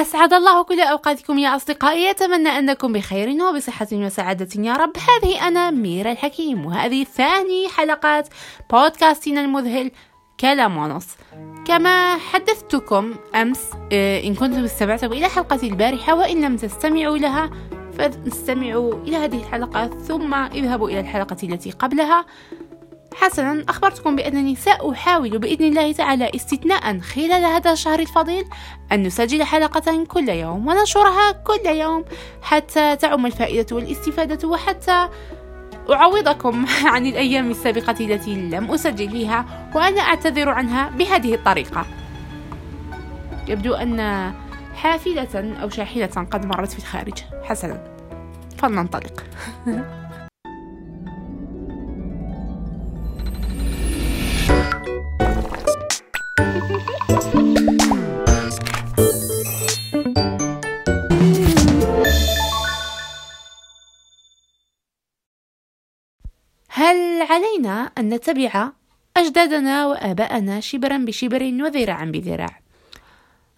أسعد الله كل أوقاتكم يا أصدقائي. أتمنى أنكم بخير وبصحة وسعادة يا رب. هذه أنا ميرا الحكيم وهذه ثاني حلقات بودكاستنا المذهل كلام ونص كما حدثتكم أمس آه، إن كنتم استمعتم إلى حلقة البارحة وإن لم تستمعوا لها فاستمعوا إلى هذه الحلقة ثم اذهبوا إلى الحلقة التي قبلها. حسنا أخبرتكم بأنني سأحاول بإذن الله تعالى استثناء خلال هذا الشهر الفضيل أن نسجل حلقة كل يوم وننشرها كل يوم حتى تعم الفائدة والاستفادة وحتى أعوضكم عن الأيام السابقة التي لم أسجل فيها وأنا أعتذر عنها بهذه الطريقة. يبدو أن حافلة أو شاحنة قد مرت في الخارج. حسنا فلننطلق. علينا أن نتبع أجدادنا وآباءنا شبرا بشبر وذراعا بذراع؟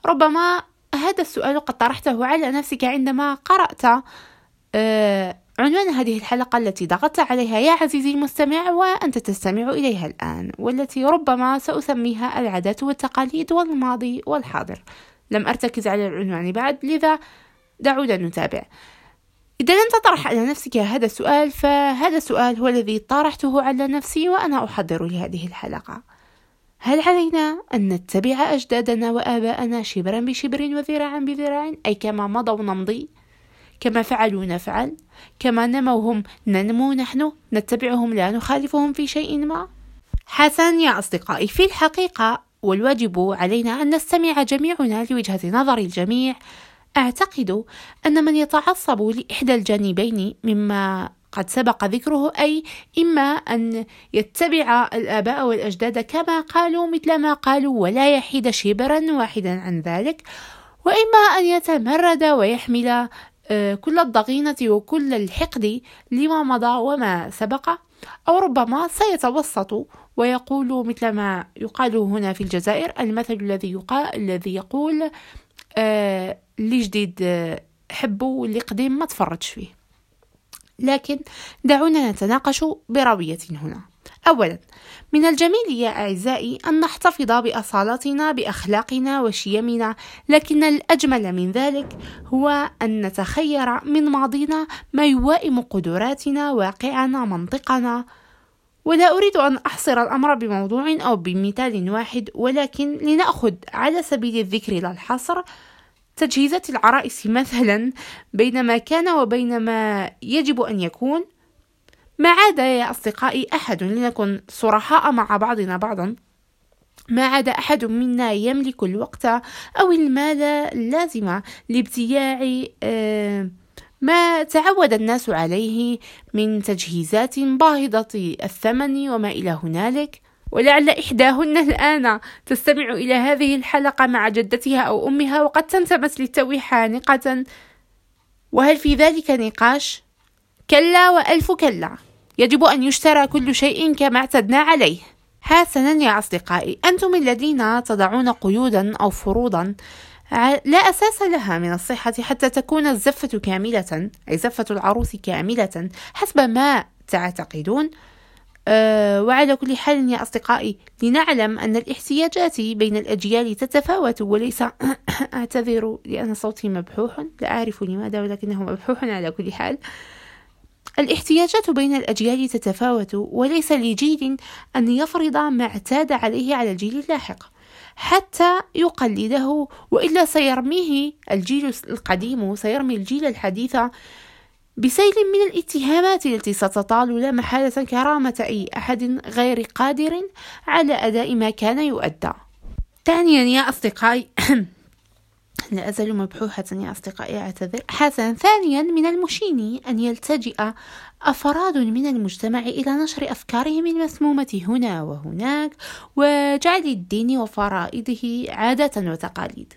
ربما هذا السؤال قد طرحته على نفسك عندما قرأت آه، عنوان هذه الحلقة التي ضغطت عليها. يا عزيزي المستمع وأنت تستمع إليها الآن والتي ربما سأسميها العادات والتقاليد والماضي والحاضر. لم أرتكز على العنوان بعد لذا دعونا نتابع. إذا لم تطرح على نفسك هذا السؤال فهذا السؤال هو الذي طرحته على نفسي وأنا أحضر لهذه الحلقة. هل علينا أن نتبع أجدادنا وآباءنا شبرا بشبر وذراعا بذراع؟ أي كما مضوا نمضي كما فعلوا نفعل كما نموا هم ننمو نحن نتبعهم لا نخالفهم في شيء ما؟ حسن يا أصدقائي في الحقيقة والواجب علينا أن نستمع جميعنا لوجهة نظر الجميع أعتقد أن من يتعصب لإحدى الجانبين مما قد سبق ذكره أي إما أن يتبع الآباء والأجداد كما قالوا مثل ما قالوا ولا يحيد شبرا واحدا عن ذلك وإما أن يتمرد ويحمل آه، كل الضغينة وكل الحقد لما مضى وما سبق أو ربما سيتوسط ويقول مثل ما يقال هنا في الجزائر المثل الذي يقال الذي يقول آه اللي جديد آه حبه واللي قديم ما تفرجش فيه. لكن دعونا نتناقش بروية هنا. أولا من الجميل يا أعزائي أن نحتفظ بأصالتنا بأخلاقنا وشيمنا لكن الأجمل من ذلك هو أن نتخير من ماضينا ما يوائم قدراتنا واقعنا منطقنا. ولا أريد أن أحصر الأمر بموضوع أو بمثال واحد ولكن لنأخذ على سبيل الذكر لا الحصر. تجهيزات العرائس مثلا بين ما كان وبين ما يجب أن يكون ما عاد يا أصدقائي أحد لنكن صرحاء مع بعضنا بعضا. ما عاد أحد منا يملك الوقت أو المال اللازم لابتياع آه، ما تعود الناس عليه من تجهيزات باهظة الثمن وما إلى هنالك. ولعل إحداهن الآن تستمع إلى هذه الحلقة مع جدتها أو أمها وقد تنتمس للتو حانقة. وهل في ذلك نقاش؟ كلا وألف كلا. يجب أن يشترى كل شيء كما اعتدنا عليه. حسنا يا أصدقائي أنتم الذين تضعون قيودا أو فروضا لا أساس لها من الصحة حتى تكون الزفة كاملة أي زفة العروس كاملة حسب ما تعتقدون. أه وعلى كل حال يا أصدقائي لنعلم أن الاحتياجات بين الأجيال تتفاوت وليس أعتذر لأن صوتي مبحوح لا أعرف لماذا ولكنه مبحوح على كل حال. الاحتياجات بين الأجيال تتفاوت وليس لجيل أن يفرض ما اعتاد عليه على الجيل اللاحق حتى يقلده وإلا سيرميه الجيل القديم سيرمي الجيل الحديث بسيل من الاتهامات التي ستطال لا محالة كرامة أي أحد غير قادر على أداء ما كان يؤدى. ثانيا يا أصدقائي لا أزال مبحوحة يا أصدقائي أعتذر. حسنا ثانيا من المشين أن يلتجئ أفراد من المجتمع إلى نشر أفكارهم المسمومة هنا وهناك وجعل الدين وفرائضه عادة وتقاليد.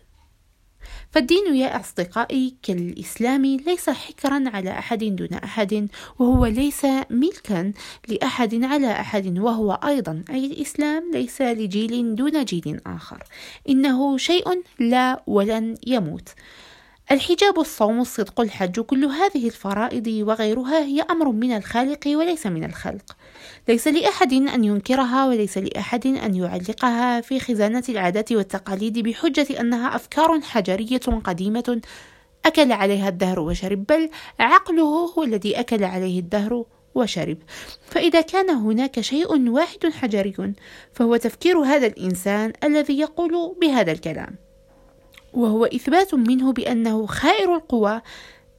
فالدين يا أصدقائي كالإسلام ليس حكرا على أحد دون أحد وهو ليس ملكا لأحد على أحد وهو أيضا أي الإسلام ليس لجيل دون جيل آخر. إنه شيء لا ولن يموت. الحجاب الصوم الصدق الحج كل هذه الفرائض وغيرها هي أمر من الخالق وليس من الخلق. ليس لأحد أن ينكرها وليس لأحد أن يعلقها في خزانة العادات والتقاليد بحجة أنها أفكار حجرية قديمة. أكل عليها الدهر وشرب بل عقله هو الذي أكل عليه الدهر وشرب. فإذا كان هناك شيء واحد حجري فهو تفكير هذا الإنسان الذي يقول بهذا الكلام. وهو إثبات منه بأنه خائر القوى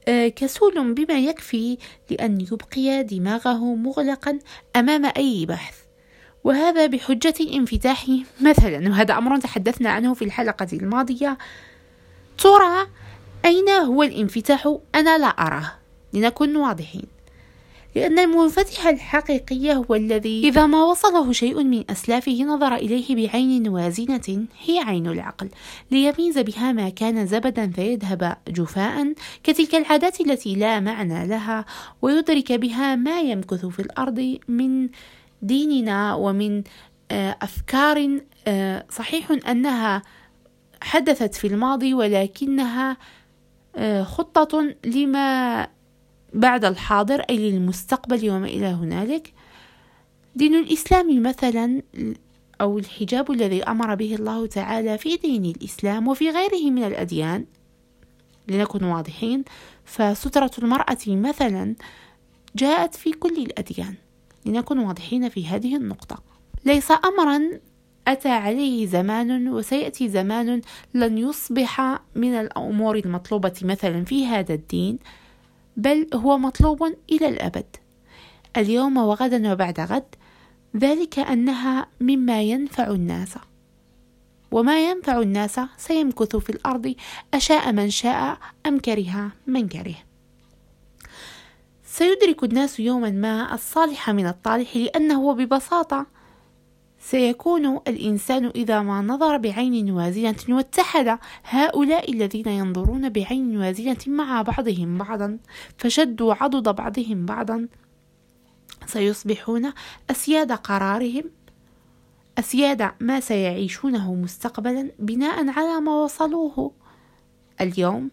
آه، كسول بما يكفي لأن يبقي دماغه مغلقا أمام أي بحث. وهذا بحجة الانفتاح مثلا. وهذا أمر تحدثنا عنه في الحلقة الماضية. ترى أين هو الانفتاح؟ أنا لا أراه. لنكن واضحين. لأن المنفتح الحقيقي هو الذي إذا ما وصله شيء من أسلافه نظر إليه بعين وازنة هي عين العقل. ليميز بها ما كان زبدا فيذهب جفاء كتلك العادات التي لا معنى لها ويدرك بها ما يمكث في الأرض من ديننا ومن آه، أفكار آه، صحيح أنها حدثت في الماضي ولكنها آه، خطة لما بعد الحاضر أي للمستقبل وما إلى هنالك. دين الإسلام مثلا أو الحجاب الذي أمر به الله تعالى في دين الإسلام وفي غيره من الأديان لنكن واضحين فسترة المرأة مثلا جاءت في كل الأديان لنكن واضحين في هذه النقطة. ليس أمرا أتى عليه زمان وسيأتي زمان لن يصبح من الأمور المطلوبة مثلا في هذا الدين. بل هو مطلوب إلى الأبد. اليوم وغدا وبعد غد ذلك أنها مما ينفع الناس. وما ينفع الناس سيمكث في الأرض أشاء من شاء أم كره من كره. سيدرك الناس يوما ما الصالح من الطالح لأنه ببساطة سيكون الإنسان إذا ما نظر بعين وازنة واتحد. هؤلاء الذين ينظرون بعين وازنة مع بعضهم بعضا فشدوا عضد بعضهم بعضا. سيصبحون أسياد قرارهم أسياد ما سيعيشونه مستقبلا بناء على ما وصلوه اليوم.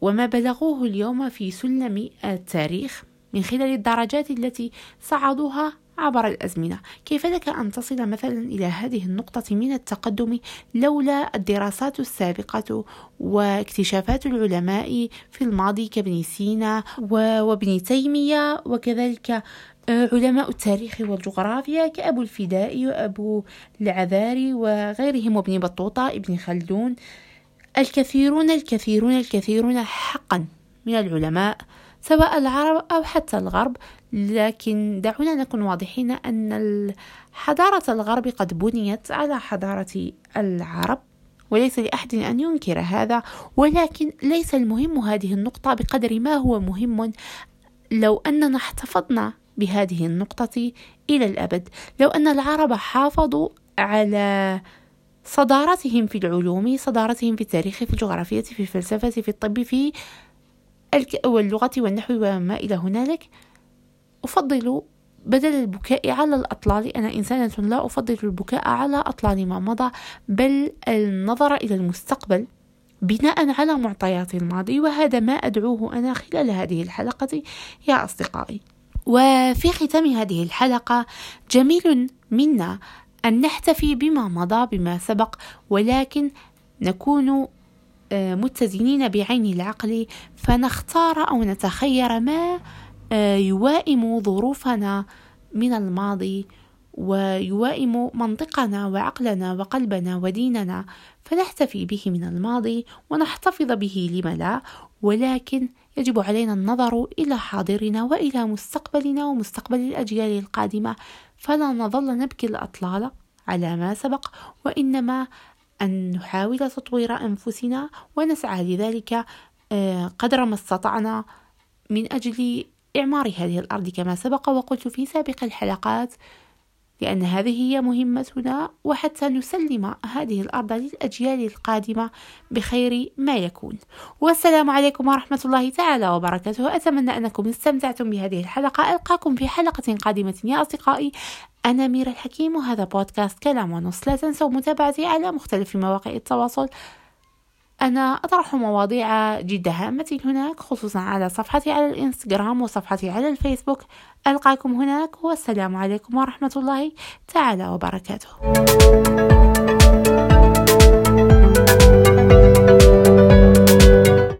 وما بلغوه اليوم في سلم التاريخ من خلال الدرجات التي صعدوها عبر الأزمنة. كيف لك أن تصل مثلا إلى هذه النقطة من التقدم لولا الدراسات السابقة واكتشافات العلماء في الماضي كابن سينا وابن تيمية وكذلك آه، علماء التاريخ والجغرافيا كأبو الفداء وأبو العذاري وغيرهم وابن بطوطة ابن خلدون. الكثيرون الكثيرون الكثيرون حقا من العلماء سواء العرب أو حتى الغرب. لكن دعونا نكون واضحين أن حضارة الغرب قد بنيت على حضارة العرب وليس لأحد أن ينكر هذا ولكن ليس المهم هذه النقطة بقدر ما هو مهم لو أننا احتفظنا بهذه النقطة إلى الأبد. لو أن العرب حافظوا على صدارتهم في العلوم صدارتهم في التاريخ في الجغرافية في الفلسفة في الطب في واللغة والنحو وما إلى هنالك. أفضل بدل البكاء على الأطلال أنا إنسانة لا أفضل البكاء على أطلال ما مضى بل النظر إلى المستقبل بناء على معطيات الماضي وهذا ما أدعوه أنا خلال هذه الحلقة يا أصدقائي. وفي ختام هذه الحلقة جميل منا أن نحتفي بما مضى بما سبق ولكن نكون متزنين بعين العقل فنختار أو نتخير ما آه، يوائم ظروفنا من الماضي ويوائم منطقنا وعقلنا وقلبنا وديننا فنحتفي به من الماضي ونحتفظ به لم لا ولكن يجب علينا النظر إلى حاضرنا وإلى مستقبلنا ومستقبل الأجيال القادمة فلا نظل نبكي الأطلال على ما سبق وإنما أن نحاول تطوير أنفسنا ونسعى لذلك آه، قدر ما استطعنا من أجل إعمار هذه الأرض كما سبق وقلت في سابق الحلقات. لأن هذه هي مهمتنا وحتى نسلم هذه الأرض للأجيال القادمة بخير ما يكون. والسلام عليكم ورحمة الله تعالى وبركاته. أتمنى أنكم استمتعتم بهذه الحلقة. ألقاكم في حلقة قادمة يا أصدقائي. أنا ميرا الحكيم وهذا بودكاست كلام ونص. لا تنسوا متابعتي على مختلف مواقع التواصل. أنا أطرح مواضيع جد هامة هناك خصوصا على صفحتي على الإنستغرام وصفحتي على الفيسبوك. ألقاكم هناك والسلام عليكم ورحمة الله تعالى وبركاته.